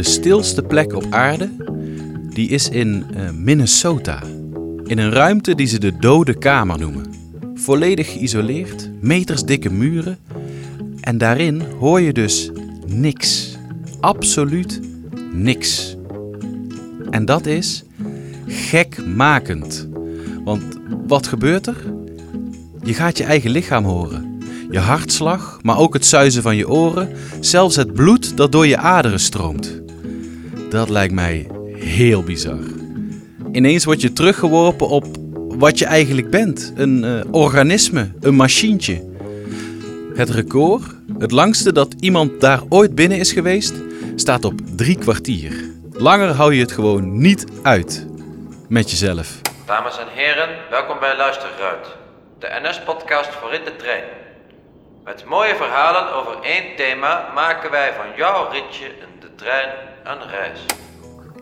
de stilste plek op aarde, die is in eh, Minnesota. In een ruimte die ze de dode kamer noemen. Volledig geïsoleerd, meters dikke muren. En daarin hoor je dus niks. Absoluut niks. En dat is gekmakend. Want wat gebeurt er? Je gaat je eigen lichaam horen. Je hartslag, maar ook het zuizen van je oren, zelfs het bloed dat door je aderen stroomt. Dat lijkt mij heel bizar. Ineens word je teruggeworpen op wat je eigenlijk bent: een uh, organisme, een machientje. Het record, het langste dat iemand daar ooit binnen is geweest, staat op drie kwartier. Langer hou je het gewoon niet uit met jezelf. Dames en heren, welkom bij Luisterruit, de NS-podcast voor in de trein. Met mooie verhalen over één thema maken wij van jouw ritje de trein een reis.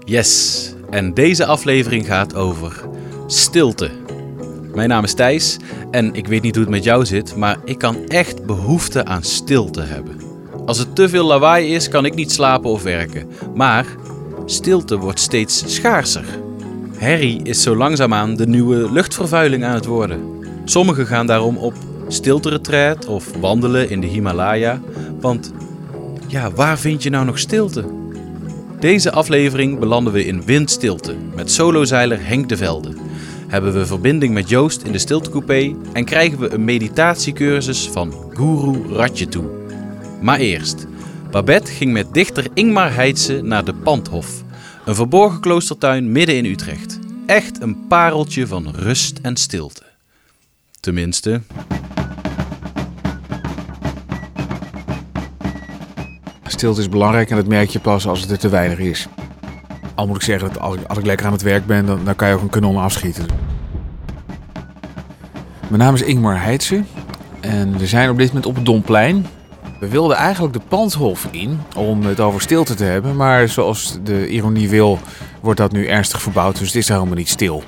Yes, en deze aflevering gaat over stilte. Mijn naam is Thijs en ik weet niet hoe het met jou zit, maar ik kan echt behoefte aan stilte hebben. Als het te veel lawaai is, kan ik niet slapen of werken. Maar stilte wordt steeds schaarser. Herrie is zo langzaamaan de nieuwe luchtvervuiling aan het worden. Sommigen gaan daarom op stilteretreat of wandelen in de Himalaya. Want ja, waar vind je nou nog stilte? Deze aflevering belanden we in windstilte met solozeiler Henk de Velde. Hebben we verbinding met Joost in de stiltecoupé en krijgen we een meditatiecursus van Guru Ratje toe. Maar eerst, Babette ging met dichter Ingmar Heidse naar de Pandhof, een verborgen kloostertuin midden in Utrecht. Echt een pareltje van rust en stilte. Tenminste. Stilte is belangrijk en dat merk je pas als het er te weinig is. Al moet ik zeggen dat als ik, als ik lekker aan het werk ben, dan, dan kan je ook een kanon afschieten. Mijn naam is Ingmar Heidse en we zijn op dit moment op het Domplein. We wilden eigenlijk de Pandhof in om het over stilte te hebben, maar zoals de ironie wil, wordt dat nu ernstig verbouwd, dus het is helemaal niet stil.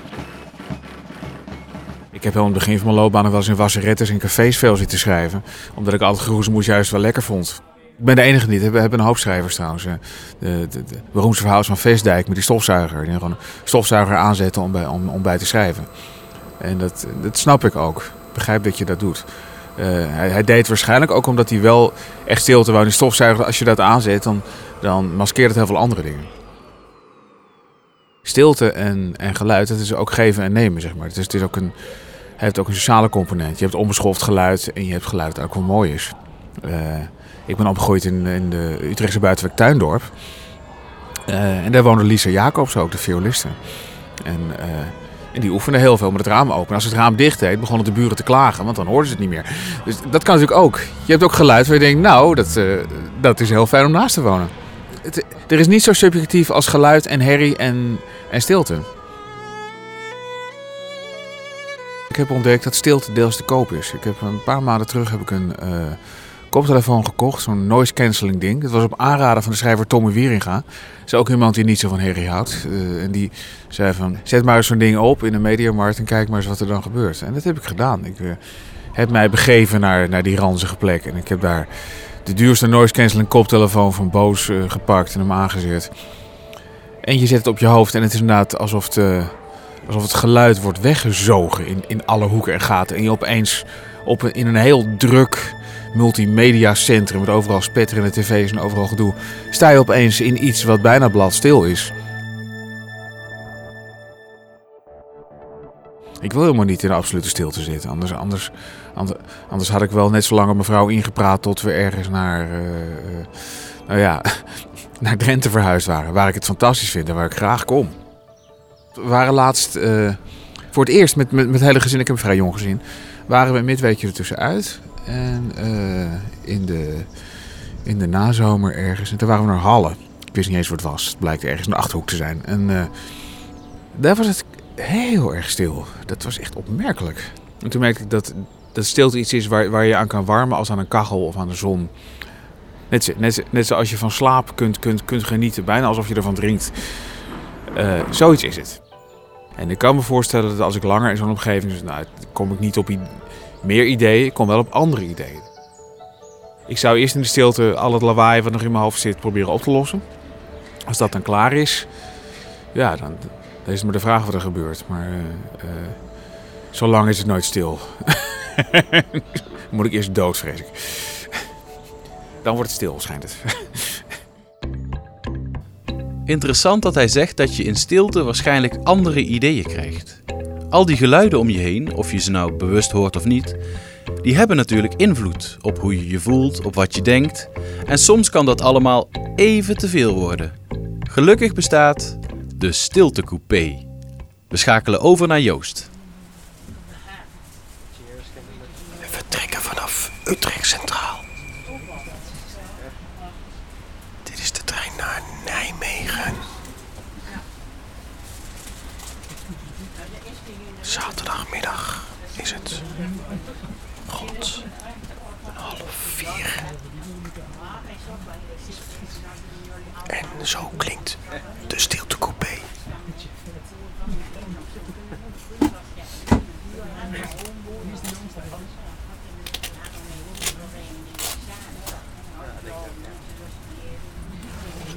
Ik heb al in het begin van mijn loopbaan wel eens in wasserettes en cafés veel zitten schrijven, omdat ik altijd geroezemoes juist wel lekker vond. Ik ben de enige niet. We hebben een hoop schrijvers trouwens. De, de, de, de verhaal van Vestdijk met die stofzuiger. Die gewoon een stofzuiger aanzetten om bij, om, om bij te schrijven. En dat, dat snap ik ook. Ik begrijp dat je dat doet. Uh, hij, hij, deed het waarschijnlijk ook omdat hij wel echt stilte wou. Die stofzuiger, als je dat aanzet, dan, dan maskeert het heel veel andere dingen. Stilte en, en geluid, dat is ook geven en nemen, zeg maar. Het, is, is ook een, heeft ook een sociale component. Je hebt onbeschoft geluid en je hebt geluid dat ook wel mooi is. Uh, ik ben opgegroeid in, in de Utrechtse buitenwijk Tuindorp. Uh, en daar woonde Lisa Jacobs ook, de violiste. En, uh, en die oefende heel veel met het raam open. als het raam dicht deed, begonnen de buren te klagen, want dan hoorden ze het niet meer. Dus dat kan natuurlijk ook. Je hebt ook geluid waar je denkt, nou, dat, uh, dat is heel fijn om naast te wonen. Het, er is niet zo subjectief als geluid en herrie en, en stilte. Ik heb ontdekt dat stilte deels te koop is. Ik heb een paar maanden terug heb ik een koptelefoon gekocht, zo'n noise cancelling ding. Dat was op aanraden van de schrijver Tommy Wieringa. Is ook iemand die niet zo van herrie houdt. Uh, en die zei van, zet maar zo'n ding op in de mediamarkt en kijk maar eens wat er dan gebeurt. En dat heb ik gedaan. Ik uh, heb mij begeven naar, naar die ranzige plek. En ik heb daar de duurste noise cancelling koptelefoon van Bose uh, gepakt en hem aangezet. En je zet het op je hoofd en het is inderdaad alsof het, alsof het geluid wordt weggezogen in, in alle hoeken en gaten. En je opeens op in een heel druk multimedia centrum met overal spetterende tv's en overal gedoe, sta je opeens in iets wat bijna bladstil is. Ik wil helemaal niet in absolute stilte zitten. Anders, anders, anders, had ik wel net zo lang op mevrouw ingepraat tot we ergens naar, uh, nou ja, naar Drenthe verhuisd waren. Waar ik het fantastisch vind en waar ik graag kom. We waren laatst uh, voor het eerst met, met, met hele gezin, ik heb een vrij jong gezin, waren we een midweekje ertussenuit. En uh, in, de, in de nazomer ergens. En toen waren we naar Halle. Ik wist niet eens wat het was. Het blijkt ergens de achterhoek te zijn. En uh, daar was het heel erg stil. Dat was echt opmerkelijk. En toen merkte ik dat, dat stilte iets is waar, waar je aan kan warmen als aan een kachel of aan de zon. Net, net, net zoals je van slaap kunt, kunt, kunt genieten, bijna alsof je ervan drinkt. Uh, zoiets is het. En ik kan me voorstellen dat als ik langer in zo'n omgeving zit, nou, kom ik niet op meer ideeën, ik kom wel op andere ideeën. Ik zou eerst in de stilte al het lawaai wat nog in mijn hoofd zit proberen op te lossen. Als dat dan klaar is, ja, dan, dan is het maar de vraag wat er gebeurt. Maar eh, eh, zolang is het nooit stil. Moet ik eerst dood, ik. Dan wordt het stil, schijnt het. Interessant dat hij zegt dat je in stilte waarschijnlijk andere ideeën krijgt. Al die geluiden om je heen, of je ze nou bewust hoort of niet, die hebben natuurlijk invloed op hoe je je voelt, op wat je denkt. En soms kan dat allemaal even te veel worden. Gelukkig bestaat de stiltecoupé. We schakelen over naar Joost. We vertrekken vanaf Utrecht Centraal. Dit is de trein naar Nijmegen. Zaterdagmiddag is het rond half vier. En zo klinkt de stiltecoupé.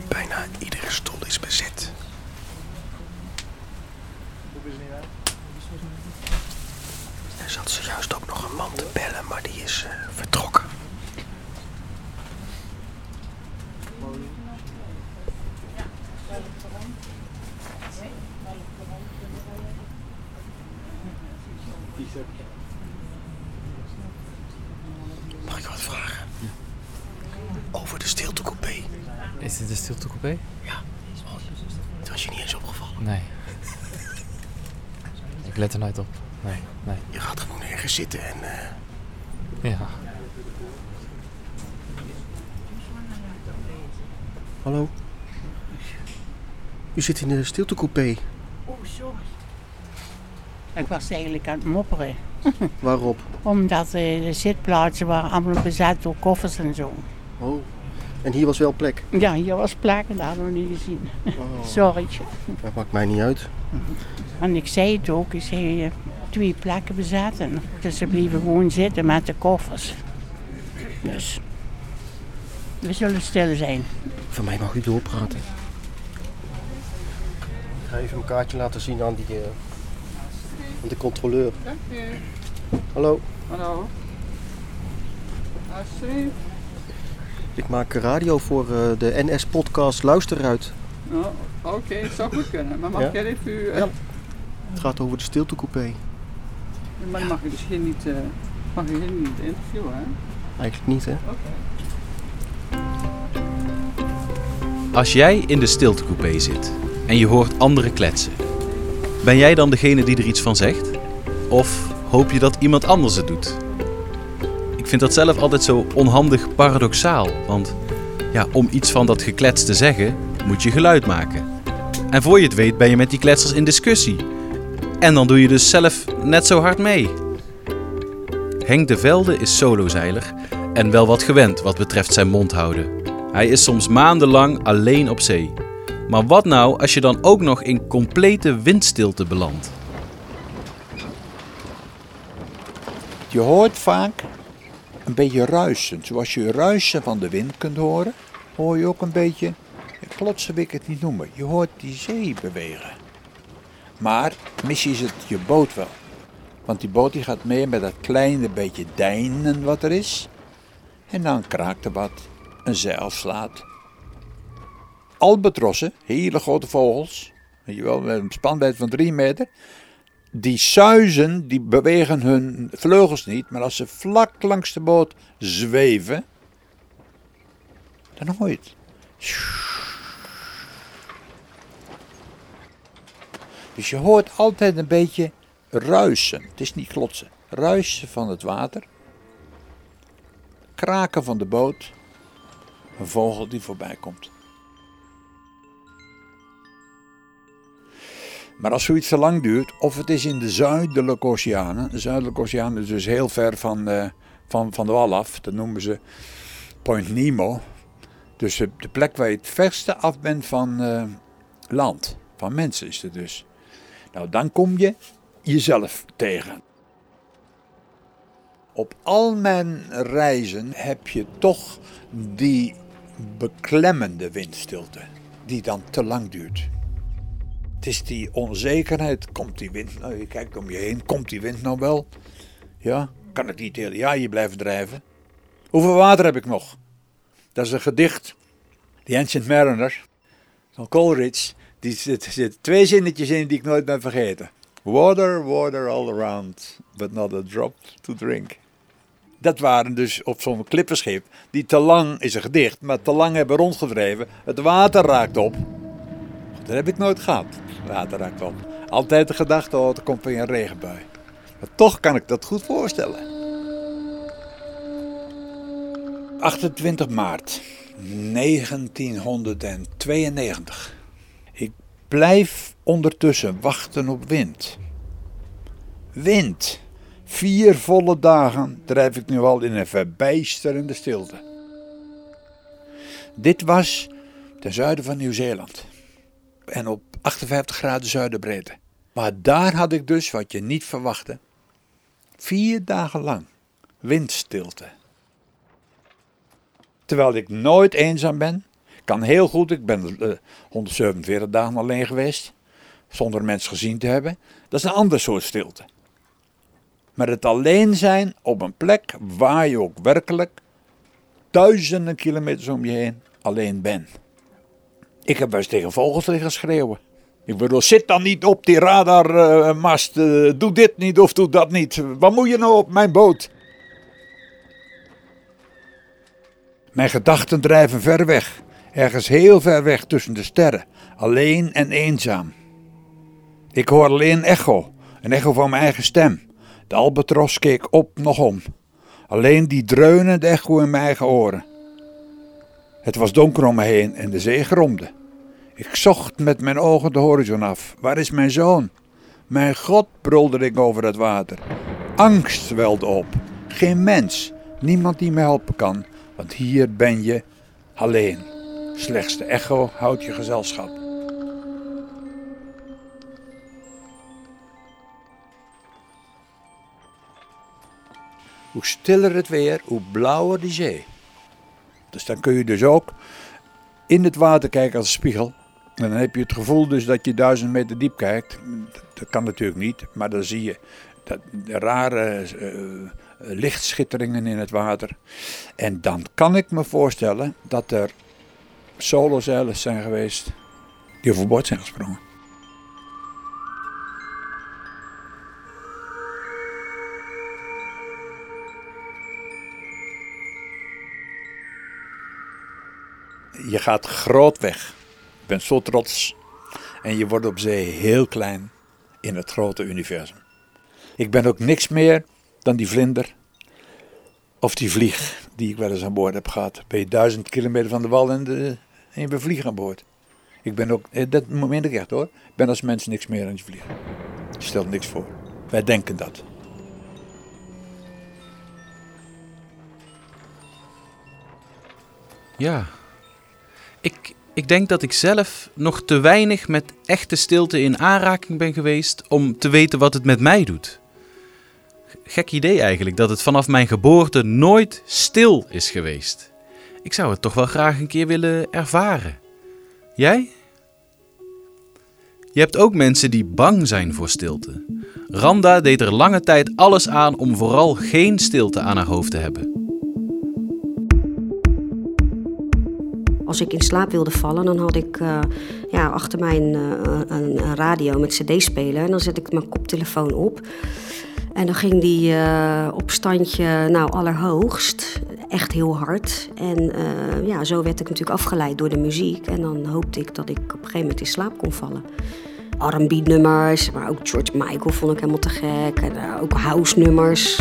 Bijna iedere stoel is bezet. Er zat zojuist ook nog een man te bellen, maar die is eh, vertrokken. Mag ik wat vragen? Over de stiltecoupé. Is dit een stiltecoupé? Ja. Het was je niet eens opgevallen. Nee. Ik let er nooit op. Nee, nee. Je gaat gewoon ergens zitten en eh, Ja. Hallo? U zit in de stiltecoupé. Oh, sorry. Ik was eigenlijk aan het mopperen. Waarop? Omdat eh, de zitplaatsen waren allemaal bezet door koffers en zo. Oh. En hier was wel plek. Ja, hier was plek en dat hadden we niet gezien. Oh. Sorry. Dat maakt mij niet uit. En ik zei het ook, ik zei eh, twee plekken bezetten. Dus ze bleven gewoon zitten met de koffers. Dus we zullen stil zijn. Van mij mag u doorpraten. Ik ga even mijn kaartje laten zien aan, die, eh, aan de controleur. Hallo, Hallo. Alsjeblieft. ik maak radio voor eh, de NS-podcast Luisteruit. Oh, Oké, het zou goed kunnen. Maar mag Ja? jij even Ja. Het gaat over de stiltecoupé. Maar dan mag je dus geen niet, eh, mag je geen niet interviewen, hè? Eigenlijk niet, hè? Als jij in de stiltecoupé zit en je hoort anderen kletsen, ben jij dan degene die er iets van zegt? Of hoop je dat iemand anders het doet? Ik vind dat zelf altijd zo onhandig paradoxaal, want ja, om iets van dat geklets te zeggen, moet je geluid maken. En voor je het weet ben je met die kletsers in discussie. En dan doe je dus zelf net zo hard mee. Henk de Velde is solozeiler en wel wat gewend wat betreft zijn mond houden. Hij is soms maandenlang alleen op zee. Maar wat nou als je dan ook nog in complete windstilte belandt? Je hoort vaak een beetje ruisen. Zoals je ruisen van de wind kunt horen, hoor je ook een beetje, klotsen wil ik het niet noemen, je hoort die zee bewegen. Maar missie is het je boot wel. Want die boot die gaat mee met dat kleine beetje deinen wat er is. En dan kraakt er wat, een zeil slaat. Albatrossen, hele grote vogels, weet je wel, met een spanwijdte van drie meter, die suizen, die bewegen hun vleugels niet, maar als ze vlak langs de boot zweven, dan hoor je het. Dus je hoort altijd een beetje ruisen. Het is niet klotsen. Ruisen van het water. Kraken van de boot. Een vogel die voorbij komt. Maar als zoiets te lang duurt, of het is in de Zuidelijke Oceanen. De Zuidelijke Oceaan is dus heel ver van, eh, van, van de wal af. Dat noemen ze Point Nemo. Dus de de plek waar je het verste af bent van eh, land. Van mensen is het dus. Nou, dan kom je jezelf tegen. Op al mijn reizen heb je toch die beklemmende windstilte. die dan te lang duurt. Het is die onzekerheid. Komt die wind nou? Je kijkt om je heen. Komt die wind nou wel? Ja, kan het niet het hele jaar hier blijven drijven? Hoeveel water heb ik nog? Dat is een gedicht. The Ancient Mariner van Coleridge. Die zit, zit twee zinnetjes in die ik nooit ben vergeten. Water, water all around, but not a drop to drink. Dat waren dus op zo'n klippenschip die te lang, is een gedicht, maar te lang hebben rondgedreven. Het water raakt op. Dat heb ik nooit gehad. Het water raakt op. Altijd de gedachte, oh, er komt weer een regenbui. Maar toch kan ik dat goed voorstellen. 28 maart 1992. Ik blijf ondertussen wachten op wind. Wind. Vier volle dagen drijf ik nu al in een verbijsterende stilte. Dit was ten zuiden van Nieuw-Zeeland. En op 58 graden zuidenbreedte. Maar daar had ik dus, wat je niet verwachtte, vier dagen lang windstilte. Terwijl ik nooit eenzaam ben. Kan heel goed, ik ben uh, 147 dagen alleen geweest. Zonder mensen gezien te hebben. Dat is een ander soort stilte. Maar het alleen zijn op een plek waar je ook werkelijk duizenden kilometers om je heen alleen bent. Ik heb wel eens tegen vogels liggen schreeuwen. Ik bedoel, zit dan niet op die radarmast. Uh, doe dit niet of doe dat niet. Wat moet je nou op mijn boot? Mijn gedachten drijven ver weg, ergens heel ver weg tussen de sterren, alleen en eenzaam. Ik hoor alleen een echo, een echo van mijn eigen stem. De albatros keek op nog om. Alleen die dreunende echo in mijn eigen oren. Het was donker om me heen en de zee gromde. Ik zocht met mijn ogen de horizon af. Waar is mijn zoon? Mijn God, brulde ik over het water. Angst welde op. Geen mens, niemand die me helpen kan, want hier ben je alleen. Slechts de echo houdt je gezelschap. Hoe stiller het weer, hoe blauwer die zee. Dus dan kun je dus ook in het water kijken als spiegel. En dan heb je het gevoel dus dat je duizend meter diep kijkt. Dat kan natuurlijk niet, maar dan zie je dat, rare uh, lichtschitteringen in het water. En dan kan ik me voorstellen dat er solozeilers zijn geweest die overboord zijn gesprongen. Je gaat groot weg. Je bent zo trots. En je wordt op zee heel klein in het grote universum. Ik ben ook niks meer dan die vlinder of die vlieg die ik wel eens aan boord heb gehad. Ben je duizend kilometer van de wal en, de, en je bent vlieg aan boord. Ik ben ook, eh, dat moment echt hoor, ik ben als mens niks meer dan je vlieg. Je stelt niks voor. Wij denken dat. Ja. Ik, ik denk dat ik zelf nog te weinig met echte stilte in aanraking ben geweest om te weten wat het met mij doet. Gek idee eigenlijk dat het vanaf mijn geboorte nooit stil is geweest. Ik zou het toch wel graag een keer willen ervaren. Jij? Je hebt ook mensen die bang zijn voor stilte. Randa deed er lange tijd alles aan om vooral geen stilte aan haar hoofd te hebben. Als ik in slaap wilde vallen, dan had ik uh, ja, achter mij een, een radio met cd-speler. En dan zet ik mijn koptelefoon op. En dan ging die uh, op standje nou, allerhoogst, echt heel hard. En ja, zo werd ik natuurlijk afgeleid door de muziek. En dan hoopte ik dat ik op een gegeven moment in slaap kon vallen. R&B-nummers, maar ook George Michael vond ik helemaal te gek. En ook house-nummers.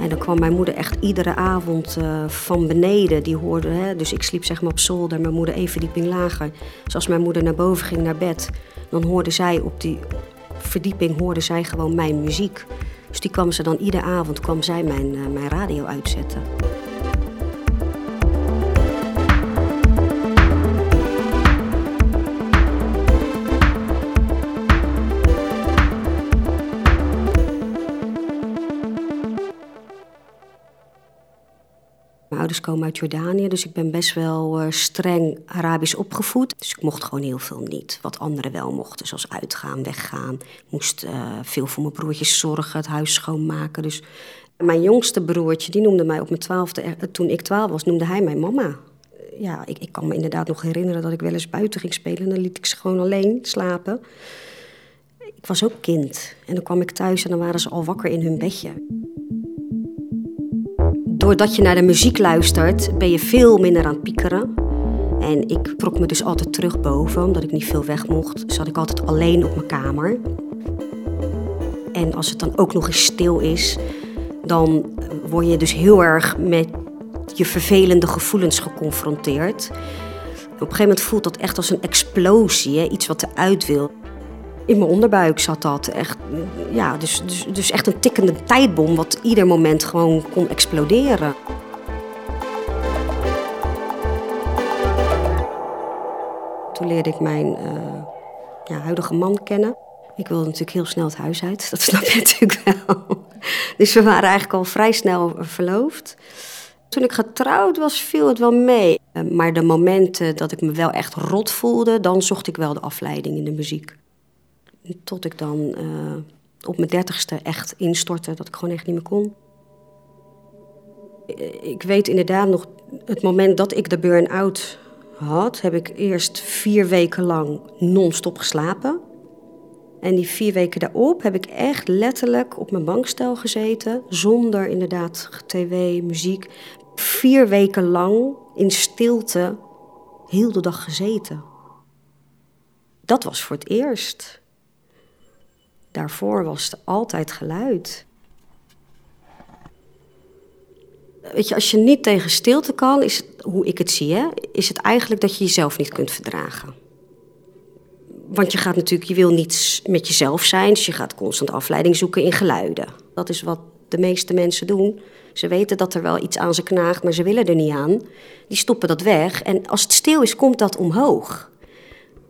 En dan kwam mijn moeder echt iedere avond uh, van beneden. Die hoorde, hè, dus ik sliep zeg maar op zolder, mijn moeder één verdieping lager. Dus als mijn moeder naar boven ging naar bed, dan hoorde zij op die verdieping hoorde zij gewoon mijn muziek. Dus die kwam ze dan iedere avond kwam zij mijn, uh, mijn radio uitzetten. Ouders komen uit Jordanië, dus ik ben best wel eh, streng Arabisch opgevoed. Dus ik mocht gewoon heel veel niet. Wat anderen wel mochten, zoals uitgaan, weggaan. Moest eh, veel voor mijn broertjes zorgen, het huis schoonmaken. Dus mijn jongste broertje, die noemde mij op mijn twaalfde, eh, toen ik twaalf was, noemde hij mij mama. Ja, ik, ik kan me inderdaad nog herinneren dat ik wel eens buiten ging spelen. En dan liet ik ze gewoon alleen slapen. Ik was ook kind. En dan kwam ik thuis en dan waren ze al wakker in hun bedje. Doordat je naar de muziek luistert, ben je veel minder aan het piekeren. En ik trok me dus altijd terug boven, omdat ik niet veel weg mocht. Zat ik altijd alleen op mijn kamer. En als het dan ook nog eens stil is, dan word je dus heel erg met je vervelende gevoelens geconfronteerd. Op een gegeven moment voelt dat echt als een explosie, iets wat eruit wil. In mijn onderbuik zat dat echt, ja, dus, dus, dus echt een tikkende tijdbom, wat ieder moment gewoon kon exploderen. Toen leerde ik mijn eh, ja, huidige man kennen. Ik wilde natuurlijk heel snel het huis uit, dat snap je natuurlijk wel. Dus we waren eigenlijk al vrij snel verloofd. Toen ik getrouwd was, viel het wel mee. Eh, Maar de momenten dat ik me wel echt rot voelde, dan zocht ik wel de afleiding in de muziek. Tot ik dan eh, op mijn dertigste echt instortte, dat ik gewoon echt niet meer kon. Eh, Ik weet inderdaad nog, het moment dat ik de burn-out had, heb ik eerst vier weken lang non-stop geslapen. En die vier weken daarop heb ik echt letterlijk op mijn bankstel gezeten, zonder inderdaad tv, muziek. Vier weken lang in stilte, heel de dag gezeten. Dat was voor het eerst. Daarvoor was er altijd geluid. Weet je, als je niet tegen stilte kan, is het, hoe ik het zie, hè, is het eigenlijk dat je jezelf niet kunt verdragen. Want je gaat natuurlijk, je wil niet met jezelf zijn, dus je gaat constant afleiding zoeken in geluiden. Dat is wat de meeste mensen doen. Ze weten dat er wel iets aan ze knaagt, maar ze willen er niet aan. Die stoppen dat weg en als het stil is, komt dat omhoog.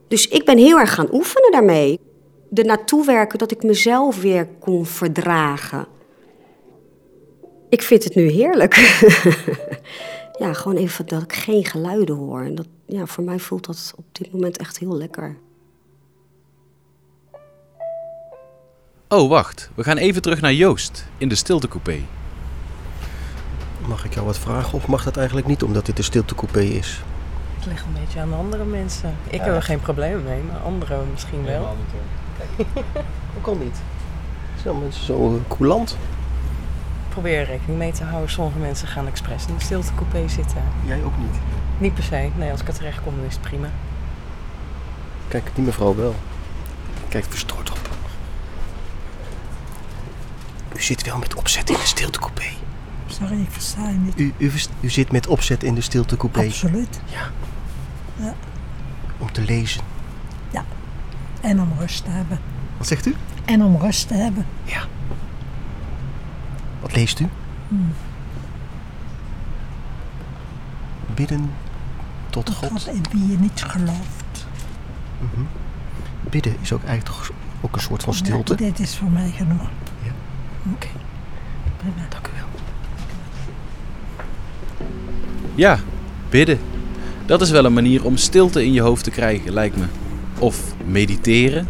Dus ik ben heel erg gaan oefenen daarmee. Er naartoe werken dat ik mezelf weer kon verdragen. Ik vind het nu heerlijk. ja, gewoon even dat ik geen geluiden hoor. En dat, ja, voor mij voelt dat op dit moment echt heel lekker. Oh, wacht. We gaan even terug naar Joost in de stiltecoupé. Mag ik jou wat vragen of mag dat eigenlijk niet omdat dit een stiltecoupé is? Het ligt een beetje aan de andere mensen. Ik heb er geen probleem mee, maar anderen misschien wel. Hoe kan niet? Zijn mensen zo eh, coulant? Probeer er rekening mee te houden. Sommige mensen gaan expres in de stiltecoupé zitten. Jij ook niet. Niet per se. Nee, als ik er terecht kom, dan is het prima. Kijk, die mevrouw wel. Kijk verstoord op. U zit wel met opzet in de stiltecoupé. Sorry, ik versta je niet. U, u zit met opzet in de stiltecoupé. Absoluut. Ja. Ja. Om te lezen. En om rust te hebben. Wat zegt u? En om rust te hebben. Ja. Wat leest u? Hmm. Bidden tot God. God in wie je niet gelooft. Mhm. Bidden is ook eigenlijk toch ook een soort van stilte. Ja, dit is voor mij genoeg. Ja. Oké. Prima. Dank u wel. Ja, bidden. Dat is wel een manier om stilte in je hoofd te krijgen, lijkt me. Of mediteren.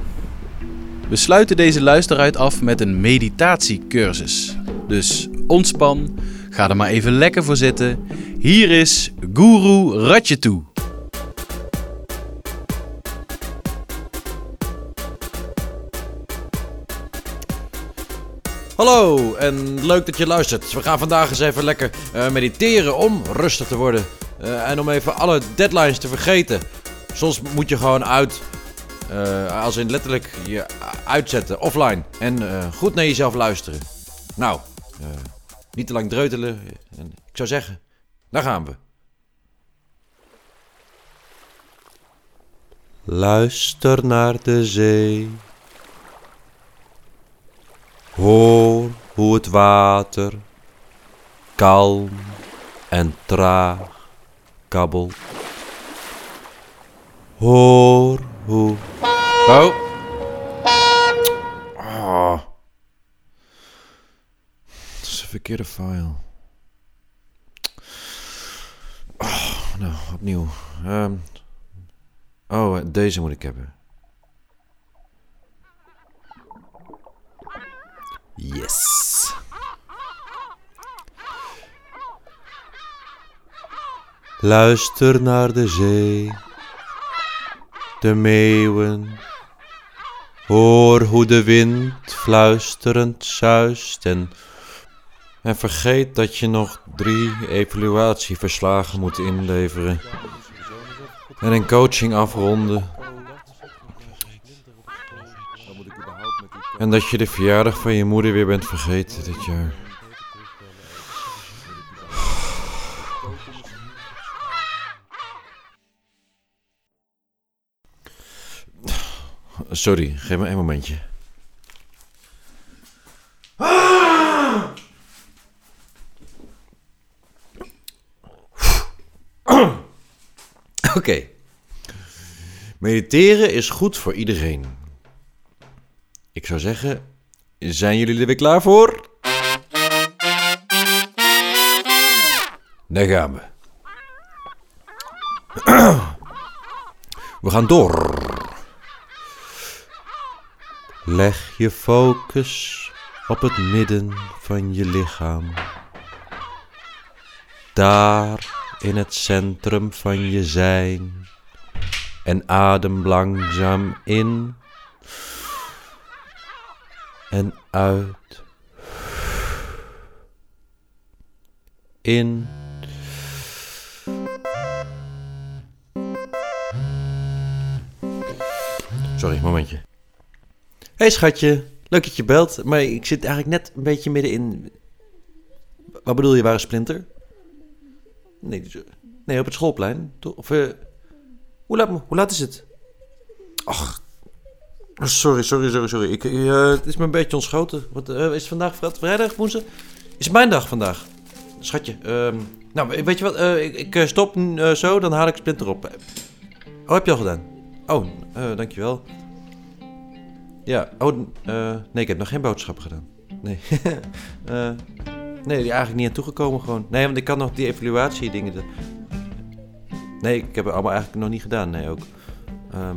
We sluiten deze luisteruit af met een meditatiecursus. Dus ontspan, ga er maar even lekker voor zitten. Hier is Guru Ratjetu. Hallo en leuk dat je luistert. We gaan vandaag eens even lekker eh, mediteren om rustig te worden. Eh, en om even alle deadlines te vergeten. Soms moet je gewoon uit, eh, als in letterlijk je uitzetten, offline. En eh, goed naar jezelf luisteren. Nou, eh, niet te lang dreutelen. En ik zou zeggen, daar gaan we. Luister naar de zee. Hoor hoe het water kalm en traag kabbelt. Hoor. Oh. Ah. Het is een verkeerde file. nou, opnieuw. Ehm, oh, deze moet ik hebben. Yes. Luister naar de zee, de meeuwen. Hoor hoe de wind fluisterend zuist en, en vergeet dat je nog drie evaluatieverslagen moet inleveren. En een coaching afronden. En dat je de verjaardag van je moeder weer bent vergeten dit jaar. Sorry, geef me een momentje. Oké. Mediteren is goed voor iedereen. Ik zou zeggen, zijn jullie er weer klaar voor? Daar gaan we. We gaan door. Leg je focus op het midden van je lichaam. Daar in het centrum van je zijn. En adem langzaam in en uit. In. Sorry, momentje. Hey, schatje, leuk dat je belt, maar ik zit eigenlijk net een beetje middenin. Wat bedoel je, waar een splinter? Nee, dus- nee op het schoolplein. Of, eh, hoe, laat, hoe laat is het? Ach, sorry, sorry, sorry, sorry. Ik, eh, het is me een beetje ontschoten. Wat, eh, is het vandaag vri- vrijdag, woensdag? Is het mijn dag vandaag? Schatje, ehm, nou, weet je wat? ik, ik stop zo, dan haal ik splinter op. Oh, heb je al gedaan? Oh, dankjewel. Ja, oh, eh, nee, ik heb nog geen boodschappen gedaan. Nee. Eh, nee, die eigenlijk niet aan toegekomen gewoon. Nee, want ik kan nog die evaluatie dingen... Nee, ik heb het allemaal eigenlijk nog niet gedaan, nee ook. Ehm,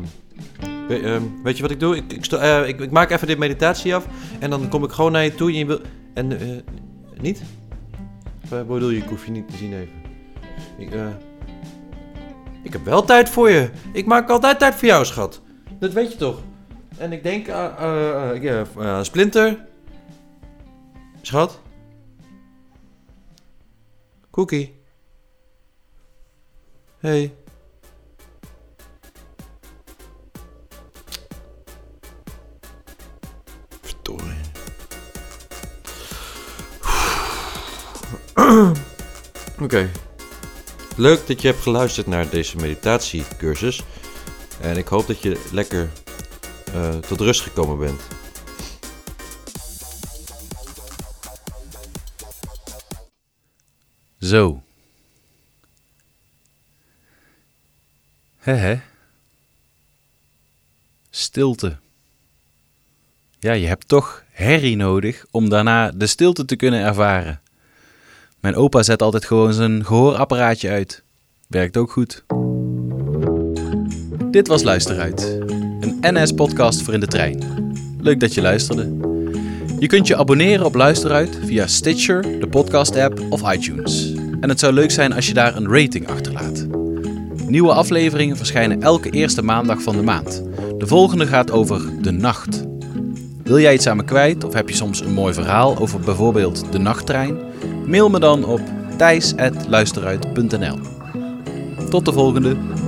ehm, weet je wat ik doe? Ik, ik, eh, ik, ik maak even dit meditatie af en dan kom ik gewoon naar je toe en je wil... En, niet? Wat bedoel je, ik hoef je niet te zien even. Ik, ik heb wel tijd voor je. Ik maak altijd tijd voor jou, schat. Dat weet je toch? En ik denk aan Splinter. Schat? Cookie. Hey. Verdorie. Oké. Leuk dat je hebt geluisterd naar deze meditatiecursus. En ik hoop dat je lekker eh, tot rust gekomen bent. Zo. Hè hè. Stilte. Ja, je hebt toch herrie nodig om daarna de stilte te kunnen ervaren. Mijn opa zet altijd gewoon zijn gehoorapparaatje uit. Werkt ook goed. Dit was Luisteruit, een NS-podcast voor in de trein. Leuk dat je luisterde. Je kunt je abonneren op Luisteruit via Stitcher, de podcast-app of iTunes. En het zou leuk zijn als je daar een rating achterlaat. Nieuwe afleveringen verschijnen elke eerste maandag van de maand. De volgende gaat over de nacht. Wil jij iets aan me kwijt of heb je soms een mooi verhaal over bijvoorbeeld de nachttrein? Mail me dan op thijs.luisteruit.nl Tot de volgende!